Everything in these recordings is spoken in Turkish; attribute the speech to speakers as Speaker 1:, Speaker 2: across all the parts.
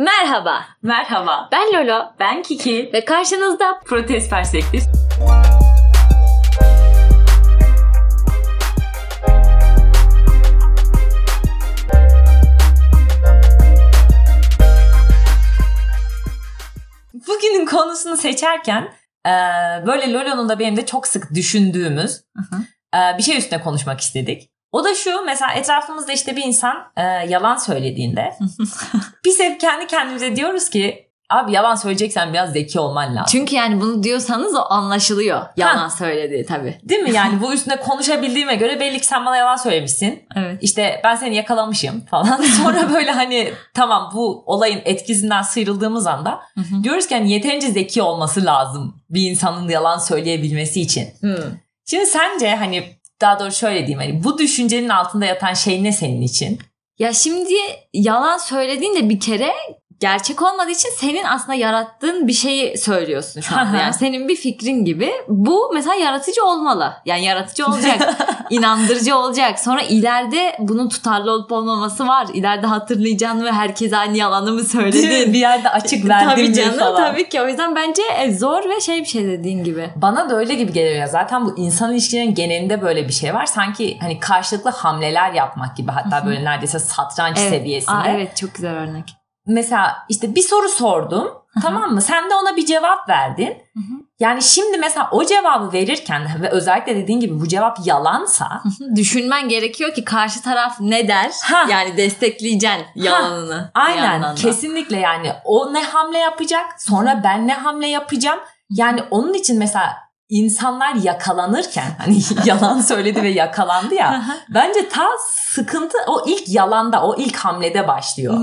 Speaker 1: Merhaba,
Speaker 2: Merhaba,
Speaker 1: ben Lolo
Speaker 2: ben Kiki.
Speaker 1: ve karşınızda
Speaker 2: Protest Perspektif. Bugünün konusunu seçerken e, böyle Lolo'nun da benim de çok sık düşündüğümüz e, bir şey üstüne konuşmak istedik. O da şu mesela etrafımızda işte bir insan e, yalan söylediğinde biz hep kendi kendimize diyoruz ki abi yalan söyleyeceksen biraz zeki olman lazım.
Speaker 1: Çünkü yani bunu diyorsanız o anlaşılıyor. Yalan söylediği tabii.
Speaker 2: Değil mi? Yani bu üstüne konuşabildiğime göre belli ki sen bana yalan söylemişsin.
Speaker 1: Evet.
Speaker 2: İşte ben seni yakalamışım falan. Sonra böyle hani tamam bu olayın etkisinden sıyrıldığımız anda diyoruz ki hani yeterince zeki olması lazım bir insanın yalan söyleyebilmesi için. Şimdi sence hani daha doğrusu şöyle diyeyim hani bu düşüncenin altında yatan şey ne senin için?
Speaker 1: Ya şimdi yalan söylediğinde bir kere gerçek olmadığı için senin aslında yarattığın bir şeyi söylüyorsun şu anda. Yani senin bir fikrin gibi. Bu mesela yaratıcı olmalı. Yani yaratıcı olacak. inandırıcı olacak. Sonra ileride bunun tutarlı olup olmaması var. İleride hatırlayacaksın ve herkes aynı yalanı mı söyledin?
Speaker 2: Bir yerde açık verdim
Speaker 1: tabii canım
Speaker 2: falan.
Speaker 1: tabii ki. O yüzden bence e, zor ve şey bir şey dediğin gibi.
Speaker 2: Bana da öyle gibi geliyor. Zaten bu insan ilişkilerinin genelinde böyle bir şey var. Sanki hani karşılıklı hamleler yapmak gibi. Hatta böyle neredeyse satranç
Speaker 1: Evet.
Speaker 2: seviyesinde.
Speaker 1: Aa, evet çok güzel örnek.
Speaker 2: Mesela işte bir soru sordum. tamam mı? Sen de ona bir cevap verdin. Yani şimdi mesela o cevabı verirken ve özellikle dediğin gibi bu cevap yalansa
Speaker 1: Düşünmen gerekiyor ki karşı taraf ne der?
Speaker 2: Ha.
Speaker 1: Yani destekleyeceksin yalanını. bir
Speaker 2: aynen kesinlikle yani o ne hamle yapacak sonra ben ne hamle yapacağım. Yani onun için mesela insanlar yakalanırken hani yalan söyledi ve yakalandı ya bence ta sıkıntı o ilk yalanda o ilk hamlede başlıyor.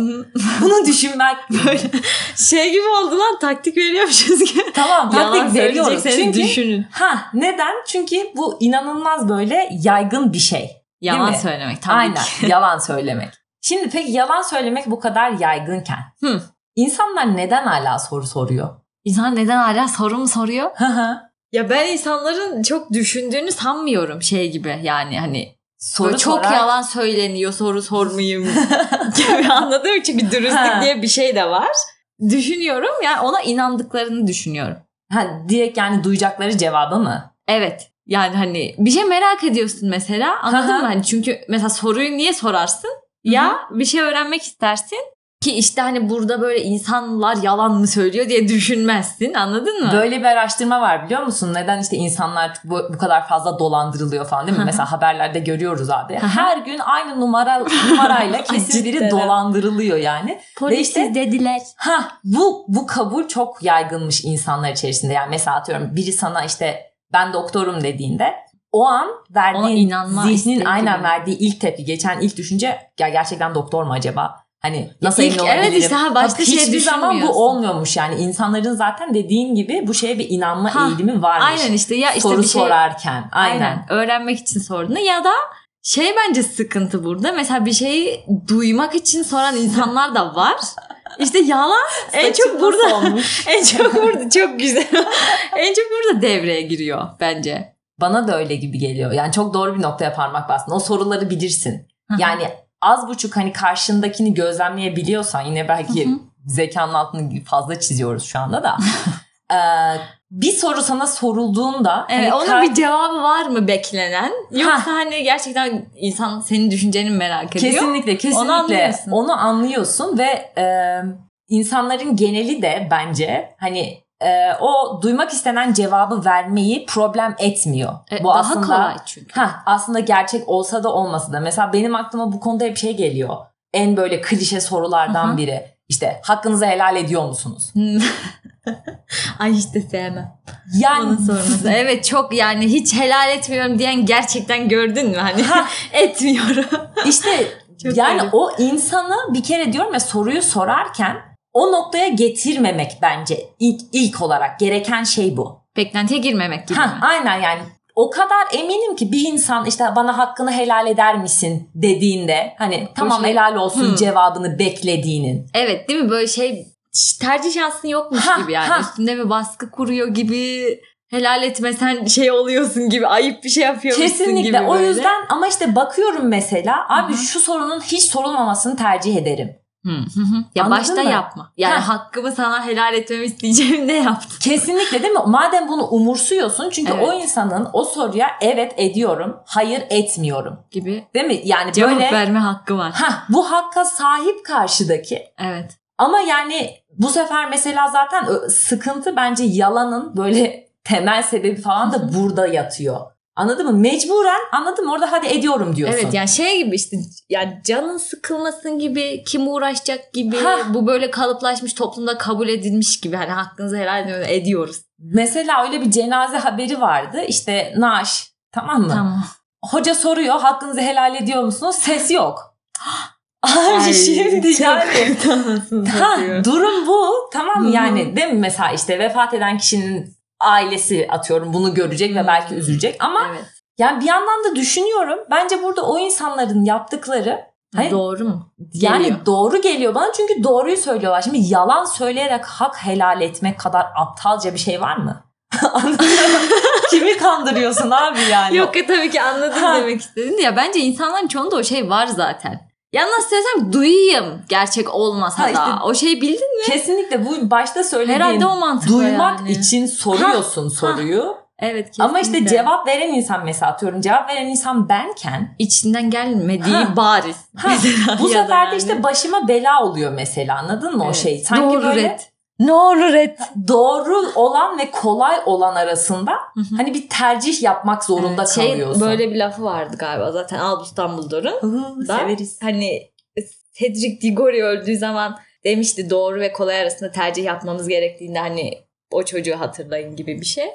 Speaker 2: Bunu düşünmek
Speaker 1: Şey gibi oldu lan taktik veriyormuşuz gibi.
Speaker 2: tamam taktik veriyoruz çünkü
Speaker 1: düşünün.
Speaker 2: Ha neden? Çünkü bu inanılmaz böyle yaygın bir şey.
Speaker 1: Yalan söylemek tabii
Speaker 2: Aynen
Speaker 1: ki.
Speaker 2: yalan söylemek. Şimdi peki yalan söylemek bu kadar yaygınken
Speaker 1: Hı.
Speaker 2: insanlar neden hala soru soruyor?
Speaker 1: İnsan neden hala soru mu soruyor?
Speaker 2: Hı hı.
Speaker 1: Ya ben insanların çok düşündüğünü sanmıyorum şey gibi yani hani
Speaker 2: soru
Speaker 1: Böyle çok
Speaker 2: sorar-
Speaker 1: yalan söyleniyor soru sormayayım gibi anladığım için bir dürüstlük diye bir şey de var. Düşünüyorum yani ona inandıklarını düşünüyorum.
Speaker 2: Ha, direkt yani duyacakları cevabı mı?
Speaker 1: Evet. Yani hani bir şey merak ediyorsun mesela anladın mı? Hani çünkü mesela soruyu niye sorarsın? Ya bir şey öğrenmek istersin ki işte hani burada böyle insanlar yalan mı söylüyor diye düşünmezsin anladın mı?
Speaker 2: Böyle bir araştırma var biliyor musun? Neden işte insanlar bu, bu kadar fazla dolandırılıyor falan değil mi? Mesela haberlerde görüyoruz abi. Her gün aynı numara numarayla kesin biri dolandırılıyor yani.
Speaker 1: Polisiz
Speaker 2: işte-
Speaker 1: dediler.
Speaker 2: Ha bu bu kabul çok yaygınmış insanlar içerisinde. Yani mesela atıyorum biri sana işte ben doktorum dediğinde o an verdiğin zihnin aynen verdiği ilk tepki geçen ilk düşünce ya gerçekten doktor mu acaba? Hani nasıl
Speaker 1: İlk-
Speaker 2: emin olabilirim?
Speaker 1: evet işte, ha, başka
Speaker 2: Bak,
Speaker 1: şey
Speaker 2: Hiçbir zaman bu olmuyormuş yani insanların zaten dediğin gibi bu şeye bir inanma
Speaker 1: Ha,
Speaker 2: eğilimi varmış.
Speaker 1: Aynen işte ya işte
Speaker 2: Soru
Speaker 1: bir şey
Speaker 2: sorarken aynen.
Speaker 1: Aynen. Öğrenmek için sorduğunda ya da şey bence sıkıntı burada. Mesela bir şeyi duymak için soran insanlar da var. İşte yalan en çok burada
Speaker 2: olmuş?
Speaker 1: en çok burada çok güzel. en çok burada devreye giriyor bence.
Speaker 2: Bana da öyle gibi geliyor. Yani çok doğru bir noktaya parmak bastın. O soruları bilirsin. Yani az buçuk hani karşındakini gözlemleyebiliyorsan yine belki
Speaker 1: Hı hı.
Speaker 2: zekanın altını fazla çiziyoruz şu anda da. Ee, bir soru sana sorulduğunda
Speaker 1: Evet,
Speaker 2: hani
Speaker 1: onun
Speaker 2: kar-
Speaker 1: bir cevabı var mı beklenen? Yoksa hani gerçekten insan senin düşünceni merak ediyor?
Speaker 2: kesinlikle kesinlikle onu
Speaker 1: anlıyorsun.
Speaker 2: anlıyorsun, ve e, insanların geneli de bence hani e, o duymak istenen cevabı vermeyi problem etmiyor.
Speaker 1: E,
Speaker 2: Bu
Speaker 1: daha
Speaker 2: aslında
Speaker 1: kolay çünkü.
Speaker 2: Ha aslında gerçek olsa da olmasa da. Mesela benim aklıma bu konuda hep şey geliyor. En böyle klişe sorulardan
Speaker 1: Hı hı.
Speaker 2: biri. İşte hakkınızı helal ediyor musunuz?
Speaker 1: Ay işte sevmem.
Speaker 2: Yani
Speaker 1: Onun sorması. Evet çok yani hiç helal etmiyorum diyen gerçekten gördün mü? Hani etmiyorum.
Speaker 2: işte
Speaker 1: Çok
Speaker 2: yani
Speaker 1: öyle.
Speaker 2: o insanı bir kere diyorum ya soruyu sorarken o noktaya getirmemek bence ilk, ilk olarak gereken şey bu.
Speaker 1: Beklentiye girmemek gibi
Speaker 2: Ha,
Speaker 1: mi?
Speaker 2: aynen yani o kadar eminim ki bir insan işte bana hakkını helal eder misin dediğinde hani tamam
Speaker 1: şey-
Speaker 2: helal olsun
Speaker 1: Hmm.
Speaker 2: cevabını beklediğinin.
Speaker 1: Evet değil mi böyle şey tercih şansın yokmuş
Speaker 2: Ha,
Speaker 1: gibi yani.
Speaker 2: ha.
Speaker 1: Üstünde bir baskı kuruyor gibi helal etmesen şey oluyorsun gibi ayıp bir şey yapıyormuşsun
Speaker 2: Kesinlikle
Speaker 1: gibi
Speaker 2: o
Speaker 1: böyle.
Speaker 2: yüzden ama işte bakıyorum mesela abi
Speaker 1: Hı hı.
Speaker 2: şu sorunun hiç sorulmamasını tercih ederim.
Speaker 1: Hı. Ya
Speaker 2: Anladın
Speaker 1: başta
Speaker 2: mı?
Speaker 1: yapma. Yani
Speaker 2: Ha.
Speaker 1: hakkımı sana helal etmemi isteyeceğim ne yaptın?
Speaker 2: Kesinlikle değil mi? Madem bunu umursuyorsun çünkü
Speaker 1: Evet.
Speaker 2: o insanın o soruya evet ediyorum, hayır etmiyorum.
Speaker 1: Gibi
Speaker 2: Değil mi? Yani
Speaker 1: cevap
Speaker 2: böyle
Speaker 1: verme hakkı var.
Speaker 2: ha bu hakka sahip karşıdaki
Speaker 1: Evet.
Speaker 2: ama yani bu sefer mesela zaten sıkıntı bence yalanın böyle temel sebebi falan da burada yatıyor. Anladın mı? Mecburen anladın mı? Orada hadi ediyorum diyorsun.
Speaker 1: Evet yani şey gibi işte yani canın sıkılmasın gibi kim uğraşacak gibi
Speaker 2: Ha.
Speaker 1: bu böyle kalıplaşmış toplumda kabul edilmiş gibi hani hakkınızı helal ediyoruz-.
Speaker 2: Mesela öyle bir cenaze haberi vardı. İşte naaş tamam mı?
Speaker 1: Tamam.
Speaker 2: Hoca soruyor hakkınızı helal ediyor musunuz? Ses yok. Abi
Speaker 1: Ay,
Speaker 2: şimdi yani ha, durum bu tamam mı? Yani değil mi mesela işte vefat eden kişinin ailesi atıyorum bunu görecek ve belki üzülecek ama
Speaker 1: Evet.
Speaker 2: yani bir yandan da düşünüyorum bence burada o insanların yaptıkları Hayır.
Speaker 1: Doğru mu?
Speaker 2: yani
Speaker 1: Geliyor.
Speaker 2: doğru geliyor bana çünkü doğruyu söylüyorlar. Şimdi yalan söyleyerek hak helal etmek kadar aptalca bir şey var mı? Kimi kandırıyorsun abi yani?
Speaker 1: Yok ya tabii ki anladım demek istedin. Ya bence insanların çoğunda o şey var zaten. Ya nasıl söylesem duyayım gerçek olmasa
Speaker 2: Ha
Speaker 1: da.
Speaker 2: işte-
Speaker 1: O şeyi bildin mi?
Speaker 2: Kesinlikle bu başta söylediğim
Speaker 1: Herhalde o mantıkla
Speaker 2: duymak
Speaker 1: yani.
Speaker 2: için soruyorsun soruyu.
Speaker 1: Evet kesinlikle.
Speaker 2: Ama işte cevap veren insan mesela atıyorum cevap veren insan benken
Speaker 1: içinden gelmediği
Speaker 2: Ha.
Speaker 1: bariz.
Speaker 2: Ha, bu
Speaker 1: da
Speaker 2: sefer de
Speaker 1: yani.
Speaker 2: işte başıma bela oluyor mesela anladın mı o
Speaker 1: Evet.
Speaker 2: şey? Sanki
Speaker 1: Doğru
Speaker 2: böyle
Speaker 1: red. Doğru red.
Speaker 2: doğru olan ve kolay olan arasında hani bir tercih yapmak zorunda
Speaker 1: Evet, şey,
Speaker 2: kalıyorsun.
Speaker 1: Böyle bir lafı vardı galiba zaten Albus Dumbledore'un.
Speaker 2: Severiz.
Speaker 1: Hani Cedric Diggory öldüğü zaman demişti doğru ve kolay arasında tercih yapmamız gerektiğinde hani o çocuğu hatırlayın gibi bir şey.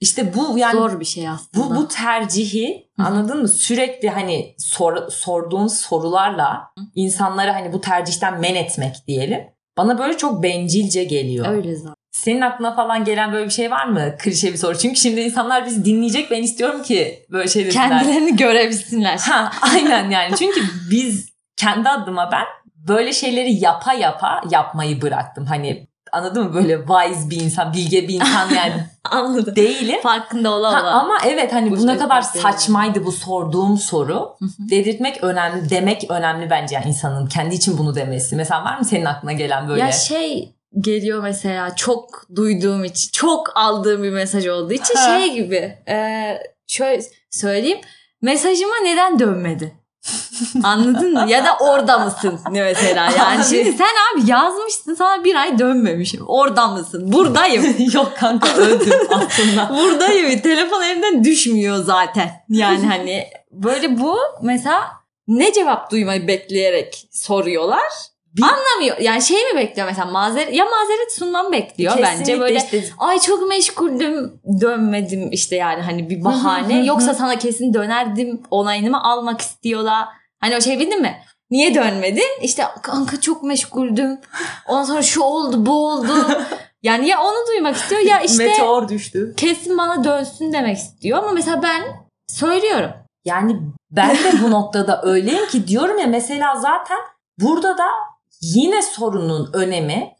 Speaker 2: İşte bu yani
Speaker 1: Zor bir şey aslında.
Speaker 2: bu bu tercihi anladın mı? Sürekli hani sor, sorduğun sorularla insanları hani bu tercihten men etmek diyelim. Bana böyle çok bencilce geliyor.
Speaker 1: Öyle zaten.
Speaker 2: Senin aklına falan gelen böyle bir şey var mı? Klişe bir soru. Çünkü şimdi insanlar bizi dinleyecek. Ben istiyorum ki böyle şey desinler.
Speaker 1: Kendilerini görebilsinler.
Speaker 2: Ha, aynen yani. Çünkü biz kendi adıma ben böyle şeyleri yapa yapa yapmayı bıraktım. Hani anladın mı? Böyle wise bir insan, bilge bir insan yani
Speaker 1: Anladım.
Speaker 2: değilim.
Speaker 1: Farkında ola
Speaker 2: Ha,
Speaker 1: ola.
Speaker 2: ama evet hani
Speaker 1: Bu
Speaker 2: bu ne
Speaker 1: şey
Speaker 2: kadar saçmaydı bu sorduğum soru. Dedirtmek önemli, demek önemli bence yani insanın kendi için bunu demesi. Mesela var mı senin aklına gelen böyle?
Speaker 1: Ya şey geliyor mesela çok duyduğum için çok aldığım bir mesaj olduğu için
Speaker 2: Ha.
Speaker 1: şey gibi e, şöyle söyleyeyim mesajıma neden dönmedi? Anladın mı? Ya da orada mısın ne mesela yani.
Speaker 2: Abi.
Speaker 1: Şimdi sen abi yazmışsın sana bir ay dönmemişim. Orada mısın? Buradayım.
Speaker 2: Yok kanka öldüm aslında.
Speaker 1: Buradayım. Telefon elimden düşmüyor zaten. Yani hani böyle bu mesela ne cevap duymayı bekleyerek soruyorlar.
Speaker 2: Bir-
Speaker 1: Anlamıyor. Yani şey mi bekliyor mesela mazeret ya mazeret sunmam bekliyor bence
Speaker 2: Kesinlikle
Speaker 1: böyle
Speaker 2: işte
Speaker 1: ay çok meşguldüm dönmedim işte yani hani bir bahane yoksa sana kesin dönerdim onayını mı almak istiyorlar. Hani o şey bildin mi? Niye dönmedin? İşte kanka çok meşguldüm. Ondan sonra şu oldu bu oldu. Yani ya onu duymak istiyor ya işte
Speaker 2: meteor düştü.
Speaker 1: kesin bana dönsün demek istiyor ama mesela ben söylüyorum.
Speaker 2: Yani ben de bu noktada öyleyim ki diyorum ya mesela zaten burada da yine sorunun önemi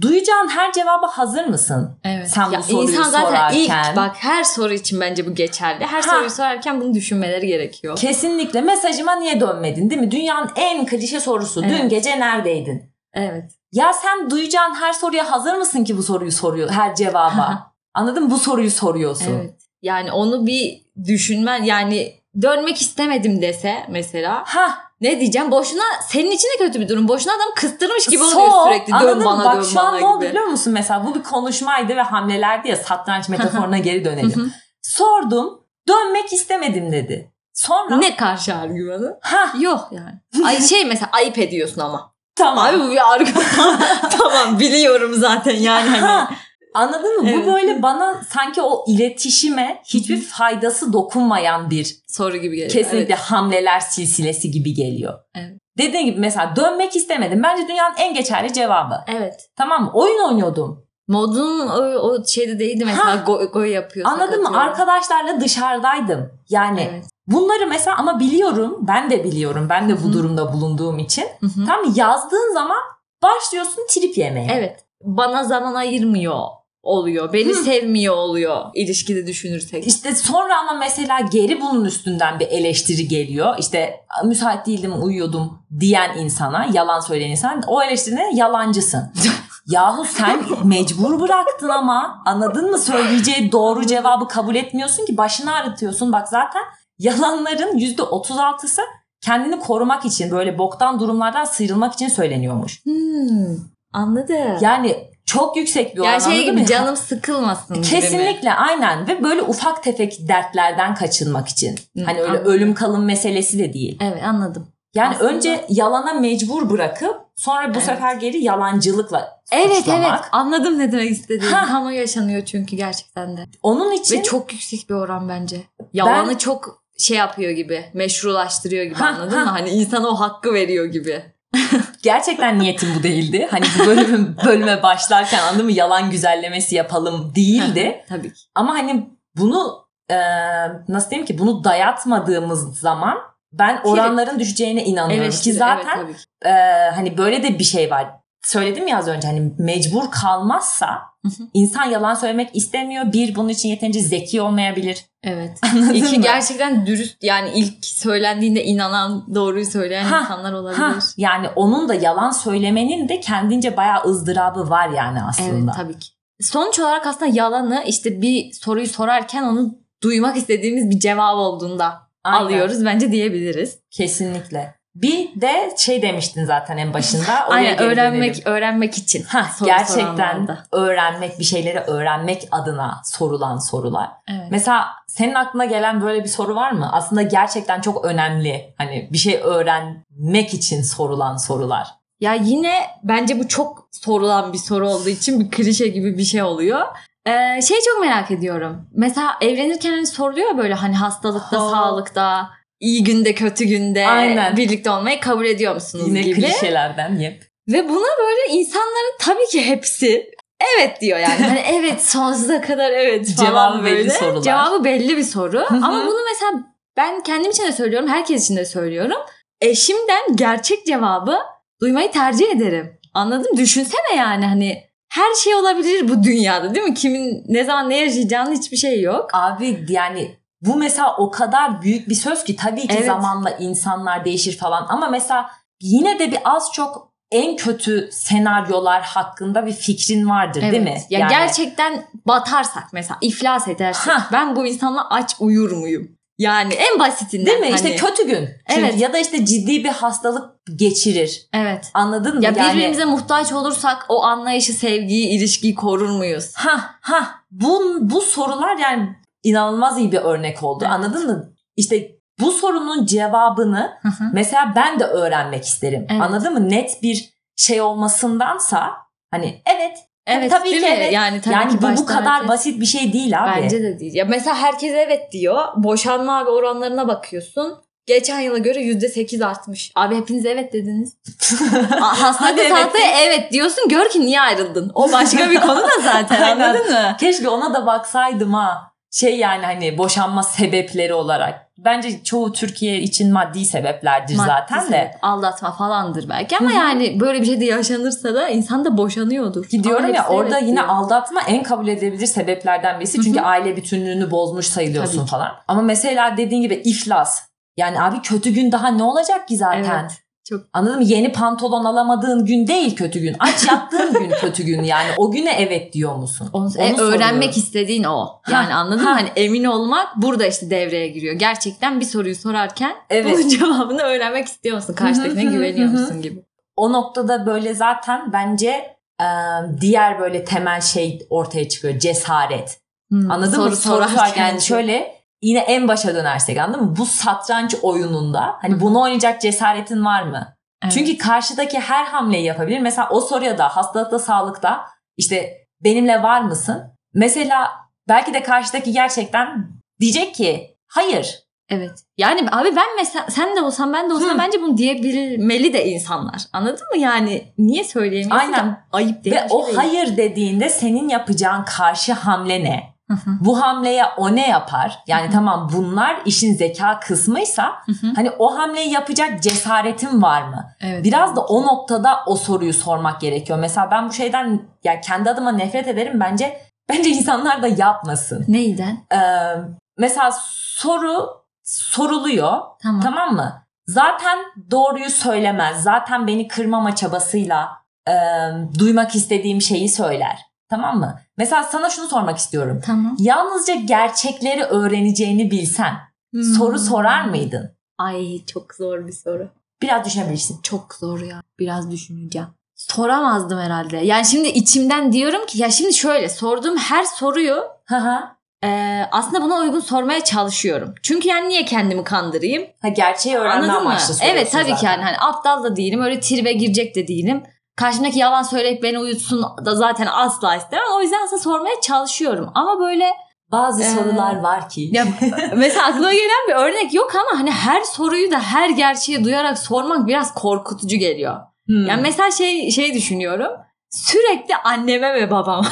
Speaker 2: duyacağın her cevaba hazır mısın?
Speaker 1: Evet.
Speaker 2: Sen bu
Speaker 1: Ya
Speaker 2: soruyu
Speaker 1: insan zaten ilk
Speaker 2: sorarken-
Speaker 1: bak her soru için bence bu geçerli. Her
Speaker 2: Ha.
Speaker 1: soruyu sorarken bunu düşünmeleri gerekiyor.
Speaker 2: Kesinlikle mesajıma niye dönmedin değil mi? Dünyanın en klişe sorusu. Dün
Speaker 1: Evet.
Speaker 2: gece neredeydin?
Speaker 1: Evet.
Speaker 2: Ya sen duyacağın her soruya hazır mısın ki bu soruyu soruyor her cevaba? Anladın mı? Bu soruyu soruyorsun.
Speaker 1: Evet. Yani onu bir düşünmen yani dönmek istemedim dese mesela
Speaker 2: Ha,
Speaker 1: ne diyeceğim? Boşuna senin için de kötü bir durum. Boşuna adam kıstırmış gibi
Speaker 2: So,
Speaker 1: oluyor sürekli.
Speaker 2: anladın
Speaker 1: Dön
Speaker 2: mı?
Speaker 1: bana
Speaker 2: Bak
Speaker 1: dön
Speaker 2: şu an ne oldu biliyor musun? Mesela bu bir konuşmaydı ve hamlelerdi ya satranç metaforuna geri dönelim. Sordum. Dönmek istemedim dedi. Sonra
Speaker 1: ne karşı argümanı?
Speaker 2: ha
Speaker 1: Yok yani. Ay şey mesela ayıp ediyorsun ama.
Speaker 2: tamam.
Speaker 1: Abi bu bir argüman. tamam biliyorum zaten yani hani.
Speaker 2: Anladın mı?
Speaker 1: Evet.
Speaker 2: Bu böyle bana sanki o iletişime hiçbir faydası dokunmayan bir
Speaker 1: Soru gibi geliyor.
Speaker 2: kesinlikle hamleler silsilesi gibi geliyor.
Speaker 1: Evet.
Speaker 2: Dediğim gibi mesela dönmek istemedim. Bence dünyanın en geçerli cevabı.
Speaker 1: Evet. evet.
Speaker 2: Tamam mı? Oyun oynuyordum.
Speaker 1: Modun o, o şeyde değildi mesela
Speaker 2: Ha.
Speaker 1: go, go yapıyor.
Speaker 2: Anladın mı? Arkadaşlarla dışarıdaydım. Yani
Speaker 1: Evet.
Speaker 2: bunları mesela ama biliyorum. Ben de biliyorum. Ben de
Speaker 1: Hı
Speaker 2: bu durumda bulunduğum için.
Speaker 1: Hı hı.
Speaker 2: Tam yazdığın zaman başlıyorsun trip yemeye.
Speaker 1: Evet. Bana zaman ayırmıyor. Oluyor. Beni Hı. sevmiyor oluyor ilişkide düşünürsek.
Speaker 2: İşte sonra ama mesela geri bunun üstünden bir eleştiri geliyor. İşte müsait değildim uyuyordum diyen insana yalan söyleyen insan o eleştirine yalancısın. Yahu sen mecbur bıraktın ama anladın mı söyleyeceği doğru cevabı kabul etmiyorsun ki başını ağrıtıyorsun. Bak zaten yalanların %36'sı kendini korumak için böyle boktan durumlardan sıyrılmak için söyleniyormuş.
Speaker 1: Hmm, anladım.
Speaker 2: Yani çok yüksek bir oran
Speaker 1: yani şey gibi canım sıkılmasın
Speaker 2: Kesinlikle mi? aynen ve böyle ufak tefek dertlerden kaçınmak için. Hı, hani öyle anladım. ölüm kalım meselesi de değil.
Speaker 1: Evet anladım.
Speaker 2: Yani Aslında... önce yalana mecbur bırakıp sonra bu evet. sefer geri yalancılıkla
Speaker 1: Evet suçlamak. evet anladım ne demek istediğini. Tam o yaşanıyor çünkü gerçekten de.
Speaker 2: Onun için.
Speaker 1: Ve çok yüksek bir oran bence. Yalanı ben... çok şey yapıyor gibi meşrulaştırıyor gibi anladın mı? Hani insana o hakkı veriyor gibi.
Speaker 2: Gerçekten niyetim bu değildi. Hani bu bölüm, bölüme başlarken anladın mı yalan güzellemesi yapalım değildi.
Speaker 1: Tabii ki.
Speaker 2: Ama hani bunu e, nasıl diyeyim ki bunu dayatmadığımız zaman ben oranların düşeceğine inanıyorum Eleştiri, ki zaten evet, e, hani böyle de bir şey var. Söyledim ya az önce hani mecbur kalmazsa insan yalan söylemek istemiyor. Bir bunun için yeterince zeki olmayabilir.
Speaker 1: Evet. Anladın İki mı? gerçekten dürüst yani ilk söylendiğinde inanan doğruyu söyleyen ha, insanlar olabilir. Ha.
Speaker 2: Yani onun da yalan söylemenin de kendince bayağı ızdırabı var yani aslında.
Speaker 1: Evet tabii ki. Sonuç olarak aslında yalanı işte bir soruyu sorarken onu duymak istediğimiz bir cevap olduğunda Aynen. alıyoruz bence diyebiliriz.
Speaker 2: Kesinlikle. Bir de şey demiştin zaten en başında.
Speaker 1: Aynen öğrenmek dönelim. öğrenmek için.
Speaker 2: Hah, gerçekten öğrenmek bir şeyleri öğrenmek adına sorulan sorular. Evet. Mesela senin aklına gelen böyle bir soru var mı? Aslında gerçekten çok önemli. Hani bir şey öğrenmek için sorulan sorular.
Speaker 1: Ya yine bence bu çok sorulan bir soru olduğu için bir klişe gibi bir şey oluyor. Ee, şey çok merak ediyorum. Mesela evlenirken hani soruluyor böyle hani hastalıkta, ha. sağlıkta, iyi günde, kötü günde Aynen. birlikte olmayı kabul ediyor musunuz
Speaker 2: Yine
Speaker 1: gibi.
Speaker 2: Yine klişelerden yep.
Speaker 1: Ve buna böyle insanların tabii ki hepsi evet diyor yani. Hani evet sonsuza kadar evet falan
Speaker 2: Cevabı
Speaker 1: böyle.
Speaker 2: belli sorular.
Speaker 1: Cevabı belli bir soru. Ama bunu mesela ben kendim için de söylüyorum, herkes için de söylüyorum. Eşimden gerçek cevabı duymayı tercih ederim. Anladın? Düşünsene yani hani her şey olabilir bu dünyada değil mi? Kimin ne zaman ne yaşayacağının hiçbir şey yok.
Speaker 2: Abi yani bu mesela o kadar büyük bir söz ki tabii ki evet. zamanla insanlar değişir falan ama mesela yine de bir az çok en kötü senaryolar hakkında bir fikrin vardır evet. değil mi?
Speaker 1: Ya yani... gerçekten batarsak mesela iflas edersek Hah. ben bu insanla aç uyur muyum? Yani en basitinden.
Speaker 2: Değil mi? Hani... İşte kötü gün. Çünkü evet. Ya da işte ciddi bir hastalık geçirir.
Speaker 1: Evet.
Speaker 2: Anladın mı?
Speaker 1: Ya yani... birbirimize muhtaç olursak o anlayışı, sevgiyi, ilişkiyi korur muyuz?
Speaker 2: Ha ha. Bu, bu sorular yani inanılmaz iyi bir örnek oldu. Evet. Anladın mı? İşte bu sorunun cevabını hı hı. mesela ben de öğrenmek isterim. Evet. Anladın mı? Net bir şey olmasındansa hani evet
Speaker 1: Evet tabii ki evet.
Speaker 2: Yani, tabii yani ki bu bu kadar herkes... basit bir şey değil abi.
Speaker 1: Bence de değil. Ya mesela herkes evet diyor. Boşanma abi oranlarına bakıyorsun. Geçen yıla göre yüzde sekiz artmış. Abi hepiniz evet dediniz. Hastalıklı evet. evet diyorsun. Gör ki niye ayrıldın. O başka bir konu da zaten anladın mı?
Speaker 2: Keşke ona da baksaydım ha şey yani hani boşanma sebepleri olarak. Bence çoğu Türkiye için maddi sebeplerdir maddi zaten sebep, de.
Speaker 1: Aldatma falandır belki ama yani böyle bir şey de yaşanırsa da insan da boşanıyordur.
Speaker 2: Gidiyorum ya orada evet yine diyor. aldatma en kabul edilebilir sebeplerden birisi. Çünkü aile bütünlüğünü bozmuş sayılıyorsun falan. Ama mesela dediğin gibi iflas. Yani abi kötü gün daha ne olacak ki zaten? Evet. Çok. Anladın mı? Yeni pantolon alamadığın gün değil kötü gün. Aç yattığın gün kötü gün yani. O güne evet diyor musun?
Speaker 1: Onu, Onu e, öğrenmek istediğin o. Yani ha, anladın ha. mı? Hani emin olmak burada işte devreye giriyor. Gerçekten bir soruyu sorarken evet. bunun cevabını öğrenmek istiyor musun? Karşıdakine güveniyor musun gibi.
Speaker 2: O noktada böyle zaten bence diğer böyle temel şey ortaya çıkıyor. Cesaret. Hmm, Anladın soru mı? Soru sorarken yani şöyle yine en başa dönersek anladın mı? Bu satranç oyununda hani bunu oynayacak cesaretin var mı? Evet. Çünkü karşıdaki her hamleyi yapabilir. Mesela o soruya da hastalıkta sağlıkta işte benimle var mısın? Mesela belki de karşıdaki gerçekten diyecek ki hayır.
Speaker 1: Evet. Yani abi ben mesela sen de olsam ben de olsam Hı. bence bunu diyebilmeli de insanlar. Anladın mı? Yani niye söyleyemiyorsun?
Speaker 2: Aynen.
Speaker 1: Ayıp değil.
Speaker 2: Ve o değil. hayır dediğinde senin yapacağın karşı hamle ne? Bu hamleye o ne yapar? Yani tamam bunlar işin zeka kısmıysa hani o hamleyi yapacak cesaretin var mı? Evet, Biraz evet. da o noktada o soruyu sormak gerekiyor. Mesela ben bu şeyden yani kendi adıma nefret ederim. Bence bence insanlar da yapmasın.
Speaker 1: Neyden?
Speaker 2: Ee, mesela soru soruluyor.
Speaker 1: Tamam.
Speaker 2: Tamam mı? Zaten doğruyu söylemez. Zaten beni kırmama çabasıyla e, duymak istediğim şeyi söyler. Tamam mı? Mesela sana şunu sormak istiyorum.
Speaker 1: Tamam.
Speaker 2: Yalnızca gerçekleri öğreneceğini bilsen soru
Speaker 1: Hmm.
Speaker 2: sorar mıydın?
Speaker 1: Ay çok zor bir soru.
Speaker 2: Biraz düşünebilirsin.
Speaker 1: Çok zor ya. Biraz düşüneceğim. Soramazdım herhalde. Yani şimdi içimden diyorum ki ya şimdi şöyle sorduğum her soruyu e, aslında buna uygun sormaya çalışıyorum. Çünkü yani niye kendimi kandırayım?
Speaker 2: Ha, gerçeği öğrenme
Speaker 1: Anladın mı?
Speaker 2: amaçlı soruyorsun
Speaker 1: Evet tabii ki
Speaker 2: zaten.
Speaker 1: yani hani aptal da değilim. Öyle tribe girecek de değilim. Karşımdaki yalan söyleyip beni uyutsun da zaten asla istemem. O yüzden aslında sormaya çalışıyorum. Ama böyle
Speaker 2: Bazı
Speaker 1: Ee,
Speaker 2: sorular var ki.
Speaker 1: ya mesela aklıma gelen bir örnek yok ama hani her soruyu da her gerçeği duyarak sormak biraz korkutucu geliyor.
Speaker 2: Hmm.
Speaker 1: Yani mesela şey şey düşünüyorum. Sürekli anneme ve babama.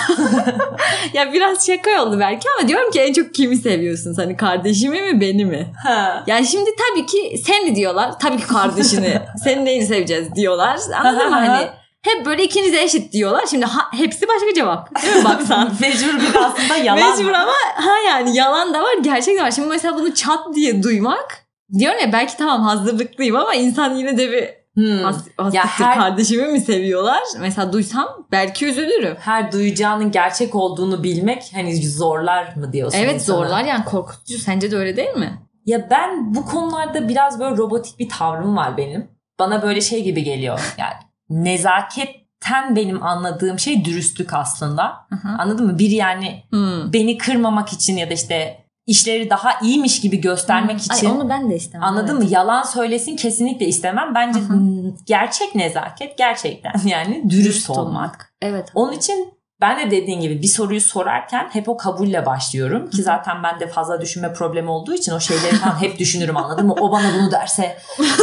Speaker 1: ya biraz şaka oldu belki ama diyorum ki en çok kimi seviyorsun? Hani kardeşimi mi beni mi?
Speaker 2: Ha.
Speaker 1: Yani şimdi tabii ki seni diyorlar. Tabii ki kardeşini. senin neyini seveceğiz diyorlar. Anladın mı? Hani hep böyle ikiniz eşit diyorlar. Şimdi ha- hepsi başka cevap. Değil mi baksan?
Speaker 2: Mecbur bir aslında yalan.
Speaker 1: Mecbur ama ha yani yalan da var gerçek de var. Şimdi mesela bunu çat diye duymak diyorum ya belki tamam hazırlıklıyım ama insan yine de bir
Speaker 2: Hmm.
Speaker 1: has,
Speaker 2: Ya her-
Speaker 1: kardeşimi mi seviyorlar? Mesela duysam belki üzülürüm.
Speaker 2: Her duyacağının gerçek olduğunu bilmek hani zorlar mı diyorsun
Speaker 1: Evet
Speaker 2: insana?
Speaker 1: zorlar yani korkutucu. Sence de öyle değil mi?
Speaker 2: Ya ben bu konularda biraz böyle robotik bir tavrım var benim. Bana böyle şey gibi geliyor. Yani nezaketten benim anladığım şey dürüstlük aslında.
Speaker 1: Hı hı.
Speaker 2: Anladın mı? Biri yani
Speaker 1: Hmm.
Speaker 2: beni kırmamak için ya da işte işleri daha iyiymiş gibi göstermek
Speaker 1: Ay,
Speaker 2: için
Speaker 1: onu ben de istemem.
Speaker 2: Anladın
Speaker 1: evet.
Speaker 2: mı? Yalan söylesin kesinlikle istemem. Bence
Speaker 1: Hı hı.
Speaker 2: hmm, gerçek nezaket gerçekten yani dürüst,
Speaker 1: Dürüst
Speaker 2: olmak.
Speaker 1: olmak. Evet.
Speaker 2: Onun için ben de dediğin gibi bir soruyu sorarken hep o kabulle başlıyorum. Ki zaten bende fazla düşünme problemi olduğu için o şeyleri falan hep düşünürüm anladın mı? O bana bunu derse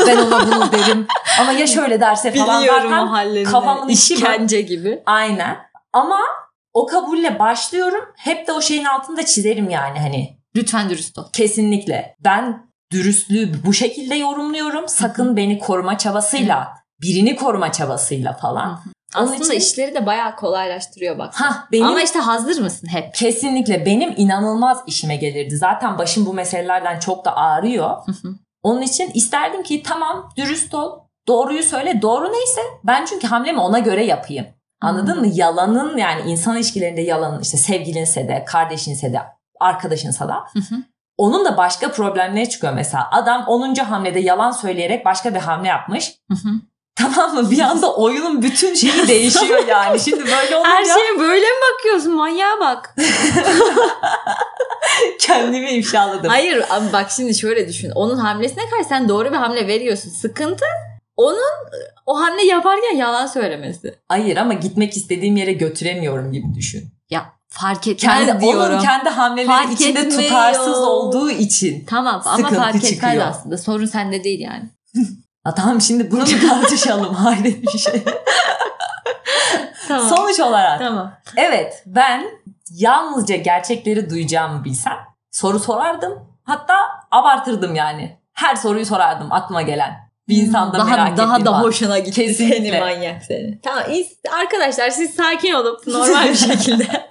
Speaker 2: ben ona bunu derim. Ama ya şöyle derse falan
Speaker 1: Biliyorum
Speaker 2: zaten kafamın içi
Speaker 1: işkence gibi.
Speaker 2: aynen. Ama o kabulle başlıyorum. Hep de o şeyin altında çizerim yani hani
Speaker 1: Lütfen dürüst ol.
Speaker 2: Kesinlikle. Ben dürüstlüğü bu şekilde yorumluyorum. Sakın beni koruma çabasıyla, birini koruma çabasıyla falan. Onun
Speaker 1: Aslında
Speaker 2: için-
Speaker 1: işleri de bayağı kolaylaştırıyor bak.
Speaker 2: Ha benim
Speaker 1: Ama işte hazır mısın hep?
Speaker 2: kesinlikle benim inanılmaz işime gelirdi. Zaten başım bu meselelerden çok da ağrıyor. Onun için isterdim ki tamam dürüst ol. Doğruyu söyle. Doğru neyse ben çünkü hamlemi ona göre yapayım. Anladın
Speaker 1: Hmm.
Speaker 2: mı? Yalanın yani insan ilişkilerinde yalanın işte sevgilinse de, kardeşinse de, arkadaşınsa da. Onun da başka problemleri çıkıyor mesela. Adam 10. hamlede yalan söyleyerek başka bir hamle yapmış. Tamam mı? Bir anda oyunun bütün şeyi değişiyor yani. Şimdi böyle olunca
Speaker 1: Her şeye böyle mi bakıyorsun? Manyağa bak.
Speaker 2: kendimi ifşaladım.
Speaker 1: Hayır abi bak şimdi şöyle düşün. Onun hamlesine karşı sen doğru bir hamle veriyorsun. Sıkıntı onun o hamle yaparken yalan söylemesi.
Speaker 2: Hayır ama gitmek istediğim yere götüremiyorum gibi düşün.
Speaker 1: Ya fark etmez
Speaker 2: Kendi,
Speaker 1: diyorum.
Speaker 2: onun kendi hamleleri
Speaker 1: Fark
Speaker 2: içinde
Speaker 1: etmiyor.
Speaker 2: tutarsız olduğu için.
Speaker 1: Tamam ama fark etmez
Speaker 2: çıkıyor.
Speaker 1: aslında. Sorun sende değil yani.
Speaker 2: Ha, tamam şimdi bunu mu tartışalım? Hayret bir şey.
Speaker 1: Tamam.
Speaker 2: Sonuç olarak
Speaker 1: Tamam.
Speaker 2: Evet ben yalnızca gerçekleri duyacağımı bilsem soru sorardım. Hatta abartırdım yani. Her soruyu sorardım aklıma gelen. Bir insanda
Speaker 1: daha,
Speaker 2: merak
Speaker 1: daha da
Speaker 2: an.
Speaker 1: hoşuna gitti
Speaker 2: Kesinlikle.
Speaker 1: seni manyak seni. Tamam arkadaşlar siz sakin olup normal bir şekilde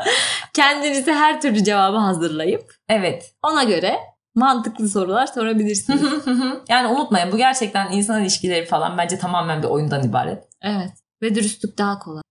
Speaker 1: kendinize her türlü cevabı hazırlayıp
Speaker 2: Evet.
Speaker 1: ona göre mantıklı sorular sorabilirsiniz.
Speaker 2: yani unutmayın bu gerçekten insan ilişkileri falan bence tamamen bir oyundan ibaret.
Speaker 1: evet. Ve dürüstlük daha kolay.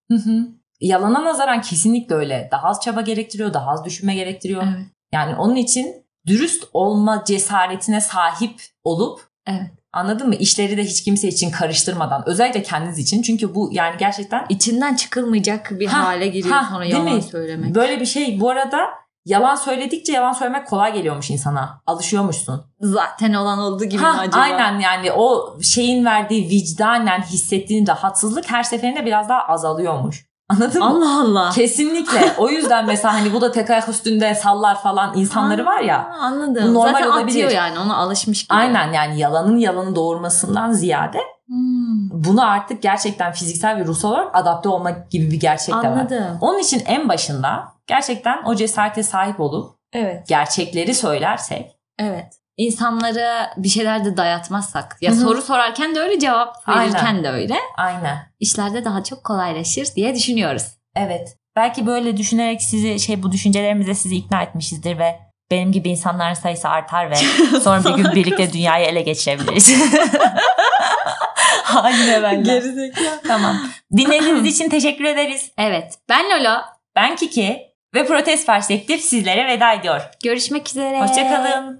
Speaker 2: Yalana nazaran kesinlikle öyle. Daha az çaba gerektiriyor, daha az düşünme gerektiriyor.
Speaker 1: Evet.
Speaker 2: Yani onun için dürüst olma cesaretine sahip olup
Speaker 1: Evet.
Speaker 2: anladın mı? İşleri de hiç kimse için karıştırmadan özellikle kendiniz için. Çünkü bu yani gerçekten
Speaker 1: İçinden çıkılmayacak bir
Speaker 2: Ha,
Speaker 1: hale giriyor
Speaker 2: ha,
Speaker 1: sonra yalan
Speaker 2: mi?
Speaker 1: söylemek.
Speaker 2: Böyle bir şey. Bu arada yalan söyledikçe yalan söylemek kolay geliyormuş insana. Alışıyormuşsun.
Speaker 1: Zaten olan olduğu gibi
Speaker 2: Ha,
Speaker 1: mi acaba?
Speaker 2: aynen yani o şeyin verdiği vicdanen hissettiğin rahatsızlık her seferinde biraz daha azalıyormuş. Anladın mı?
Speaker 1: Allah Allah.
Speaker 2: Kesinlikle. O yüzden mesela hani bu da tek ayak üstünde sallar falan insanları var ya.
Speaker 1: Anladım.
Speaker 2: Bu normal
Speaker 1: Zaten
Speaker 2: olabilir.
Speaker 1: atıyor yani ona alışmış gibi.
Speaker 2: Aynen yani yalanın yalanı doğurmasından ziyade
Speaker 1: Hmm,
Speaker 2: buna artık gerçekten fiziksel ve ruhsal olarak adapte olmak gibi bir gerçek de var.
Speaker 1: anladım.
Speaker 2: Onun için en başında gerçekten o cesarete sahip olup
Speaker 1: Evet.
Speaker 2: gerçekleri söylersek
Speaker 1: Evet. İnsanlara bir şeyler de dayatmazsak. Ya
Speaker 2: Hı hı.
Speaker 1: soru sorarken de öyle cevap verirken
Speaker 2: Aynen.
Speaker 1: de öyle.
Speaker 2: aynen
Speaker 1: İşlerde daha çok kolaylaşır diye düşünüyoruz.
Speaker 2: evet Belki böyle düşünerek sizi şey bu düşüncelerimizle sizi ikna etmişizdir ve benim gibi insanların sayısı artar ve sonra bir gün birlikte dünyayı ele geçirebiliriz. Haline ben
Speaker 1: Gerizekalı.
Speaker 2: Tamam. Dinlediğiniz için teşekkür ederiz.
Speaker 1: Evet. Ben Lolo.
Speaker 2: Ben Kiki ve Protest Perspektif sizlere veda ediyor.
Speaker 1: Görüşmek üzere.
Speaker 2: Hoşçakalın.